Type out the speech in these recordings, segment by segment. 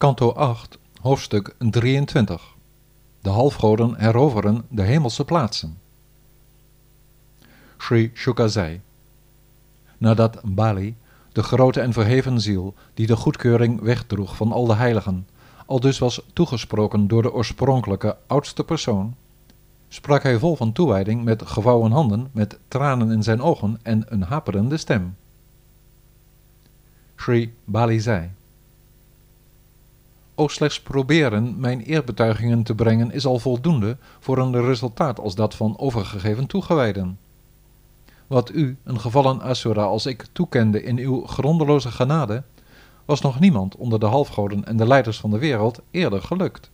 Kanto 8, hoofdstuk 23. De halfgoden heroveren de hemelse plaatsen. Sri Shuka zei, nadat Bali, de grote en verheven ziel, die de goedkeuring wegdroeg van al de heiligen, al dus was toegesproken door de oorspronkelijke oudste persoon, sprak hij vol van toewijding met gevouwen handen, met tranen in zijn ogen en een haperende stem. Sri Bali zei, O slechts proberen mijn eerbetuigingen te brengen is al voldoende voor een resultaat als dat van overgegeven toegewijden. Wat u, een gevallen Asura als ik, toekende in uw grondeloze genade, was nog niemand onder de halfgoden en de leiders van de wereld eerder gelukt.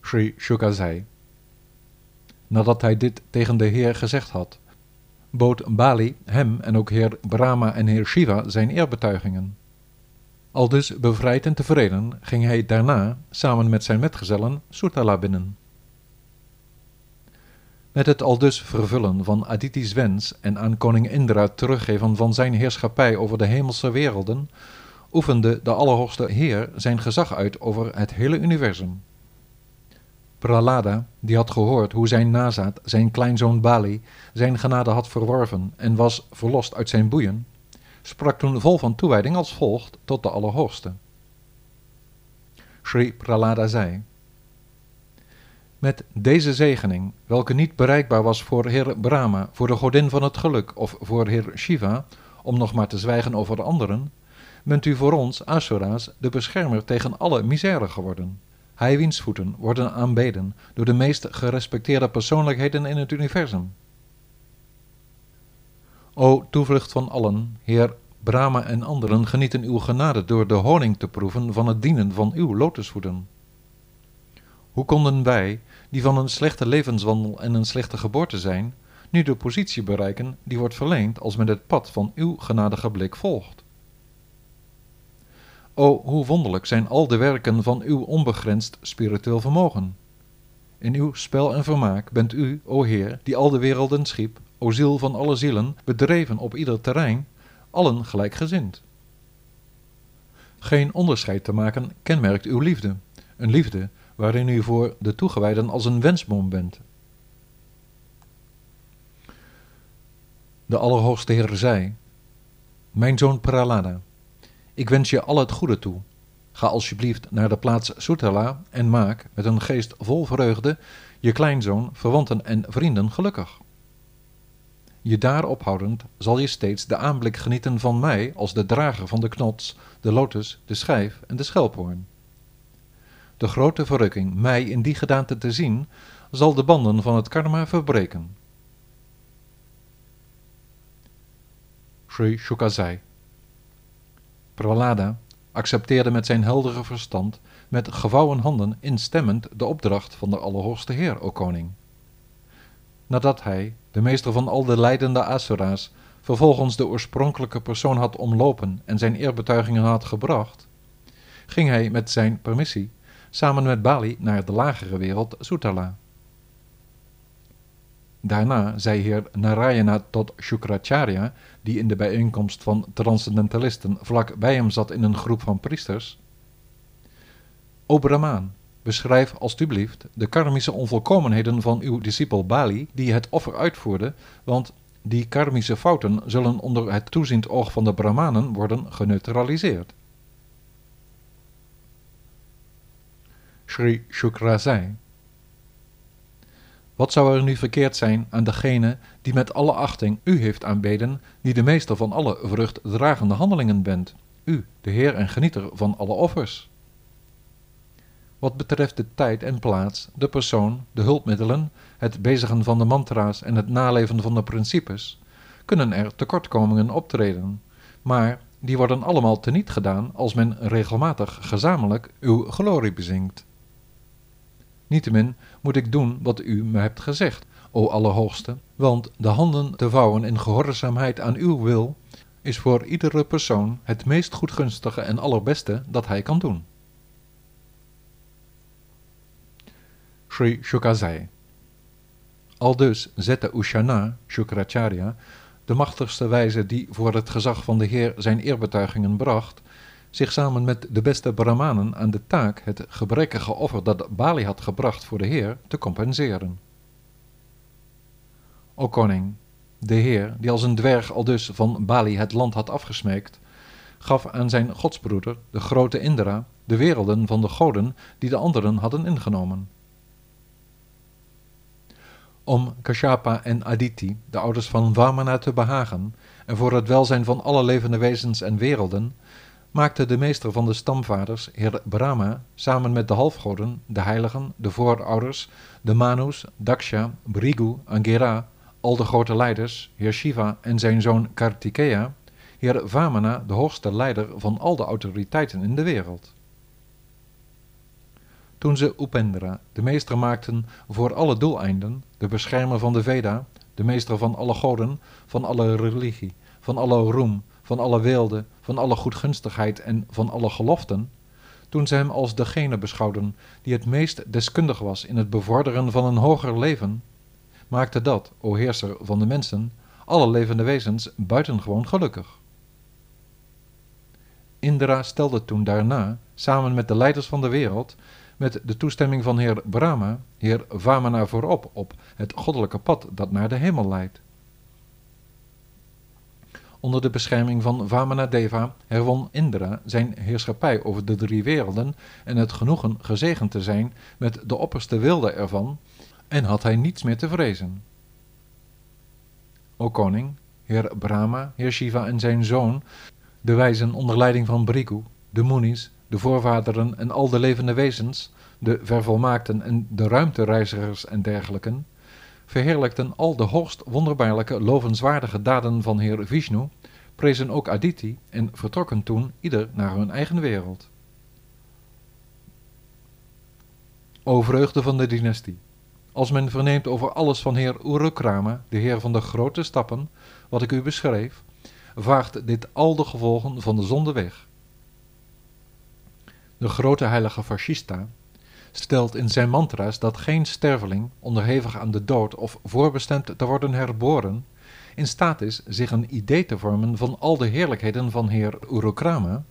Sri Shuka zei, nadat hij dit tegen de Heer gezegd had, bood Bali hem en ook heer Brahma en heer Shiva zijn eerbetuigingen. Al dus bevrijd en tevreden ging hij daarna samen met zijn metgezellen Sutala binnen. Met het aldus vervullen van Aditi's wens en aan koning Indra teruggeven van zijn heerschappij over de hemelse werelden, oefende de Allerhoogste Heer zijn gezag uit over het hele universum. Pralada, die had gehoord hoe zijn nazaat, zijn kleinzoon Bali, zijn genade had verworven en was verlost uit zijn boeien, sprak toen vol van toewijding als volgt tot de Allerhoogste. Sri Pralada zei, met deze zegening, welke niet bereikbaar was voor Heer Brahma, voor de godin van het geluk, of voor Heer Shiva, om nog maar te zwijgen over de anderen, bent u voor ons, Asura's, de beschermer tegen alle misère geworden. Hij wiens voeten worden aanbeden door de meest gerespecteerde persoonlijkheden in het universum. O toevlucht van allen, Heer Brahma en anderen genieten uw genade door de honing te proeven van het dienen van uw lotusvoeten. Hoe konden wij, die van een slechte levenswandel en een slechte geboorte zijn, nu de positie bereiken die wordt verleend als men het pad van uw genadige blik volgt? O, hoe wonderlijk zijn al de werken van uw onbegrensd spiritueel vermogen. In uw spel en vermaak bent u, o Heer, die al de werelden schiep, o ziel van alle zielen, bedreven op ieder terrein, allen gelijkgezind. Geen onderscheid te maken kenmerkt uw liefde, een liefde waarin u voor de toegewijden als een wensboom bent. De Allerhoogste Heer zei, Mijn zoon Pralada, ik wens je al het goede toe. Ga alsjeblieft naar de plaats Sutala en maak, met een geest vol vreugde, je kleinzoon, verwanten en vrienden gelukkig. Je daar ophoudend zal je steeds de aanblik genieten van mij als de drager van de knots, de lotus, de schijf en de schelphoorn. De grote verrukking mij in die gedaante te zien, zal de banden van het karma verbreken. Sri Shuka zei. Prahlada accepteerde met zijn heldere verstand, met gevouwen handen instemmend de opdracht van de Allerhoogste Heer, o koning. Nadat hij, de meester van al de leidende Asura's, vervolgens de oorspronkelijke persoon had omlopen en zijn eerbetuigingen had gebracht, ging hij met zijn permissie samen met Bali naar de lagere wereld Sutala. Daarna zei heer Narayana tot Shukracharya, die in de bijeenkomst van transcendentalisten vlak bij hem zat in een groep van priesters. O Brahmaan, beschrijf alstublieft de karmische onvolkomenheden van uw discipel Bali, die het offer uitvoerde, want die karmische fouten zullen onder het toeziend oog van de Brahmanen worden geneutraliseerd. Sri Shukra zei. Wat zou er nu verkeerd zijn aan degene die met alle achting u heeft aanbeden, die de meester van alle vruchtdragende handelingen bent, u, de Heer en genieter van alle offers? Wat betreft de tijd en plaats, de persoon, de hulpmiddelen, het bezigen van de mantra's en het naleven van de principes, kunnen er tekortkomingen optreden, maar die worden allemaal teniet gedaan als men regelmatig gezamenlijk uw glorie bezingt. Niettemin moet ik doen wat u me hebt gezegd, o Allerhoogste, want de handen te vouwen in gehoorzaamheid aan uw wil is voor iedere persoon het meest goedgunstige en allerbeste dat hij kan doen. Sri Shuka zei. Aldus zette Ushana, Shukracharya, de machtigste wijze die voor het gezag van de Heer zijn eerbetuigingen bracht, zich samen met de beste Brahmanen aan de taak het gebrekkige offer dat Bali had gebracht voor de Heer te compenseren. O koning, de Heer, die als een dwerg al dus van Bali het land had afgesmeekt, gaf aan zijn godsbroeder, de grote Indra, de werelden van de goden die de anderen hadden ingenomen. Om Kashyapa en Aditi, de ouders van Vamana, te behagen en voor het welzijn van alle levende wezens en werelden, maakte de meester van de stamvaders, heer Brahma, samen met de halfgoden, de heiligen, de voorouders, de Manus, Daksha, Brigu, Angera, al de grote leiders, heer Shiva en zijn zoon Kartikeya, heer Vamana, de hoogste leider van al de autoriteiten in de wereld. Toen ze Upendra, de meester maakten voor alle doeleinden, de beschermer van de Veda, de meester van alle goden, van alle religie, van alle roem, van alle weelde, van alle goedgunstigheid en van alle geloften, toen ze hem als degene beschouwden die het meest deskundig was in het bevorderen van een hoger leven, maakte dat, o heerser van de mensen, alle levende wezens buitengewoon gelukkig. Indra stelde toen daarna, samen met de leiders van de wereld, met de toestemming van heer Brahma, heer Vamana voorop op het goddelijke pad dat naar de hemel leidt. Onder de bescherming van Vamanadeva herwon Indra zijn heerschappij over de drie werelden en het genoegen gezegend te zijn met de opperste wilde ervan, en had hij niets meer te vrezen. O koning, heer Brahma, heer Shiva en zijn zoon, de wijzen onder leiding van Brigu, de Munis, de voorvaderen en al de levende wezens, de vervolmaakten en de ruimtereizigers en dergelijken, verheerlijkten al de hoogst wonderbaarlijke, lovenswaardige daden van Heer Vishnu, prezen ook Aditi en vertrokken toen ieder naar hun eigen wereld. O vreugde van de dynastie! Als men verneemt over alles van Heer Urukrama, de Heer van de grote stappen, wat ik u beschreef, vaagt dit al de gevolgen van de zonde weg. De grote heilige Vashista, stelt in zijn mantra's dat geen sterveling, onderhevig aan de dood of voorbestemd te worden herboren, in staat is zich een idee te vormen van al de heerlijkheden van Heer Urukrama,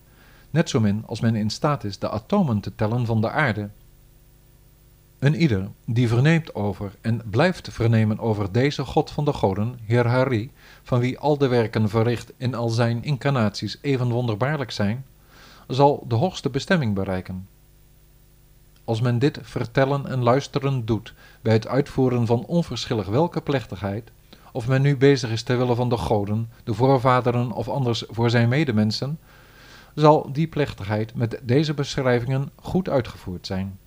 net zo min als men in staat is de atomen te tellen van de aarde. Een ieder die verneemt over en blijft vernemen over deze God van de goden, Heer Hari, van wie al de werken verricht in al zijn incarnaties even wonderbaarlijk zijn, zal de hoogste bestemming bereiken. Als men dit vertellen en luisteren doet bij het uitvoeren van onverschillig welke plechtigheid, of men nu bezig is ter wille van de goden, de voorvaderen of anders voor zijn medemensen, zal die plechtigheid met deze beschrijvingen goed uitgevoerd zijn.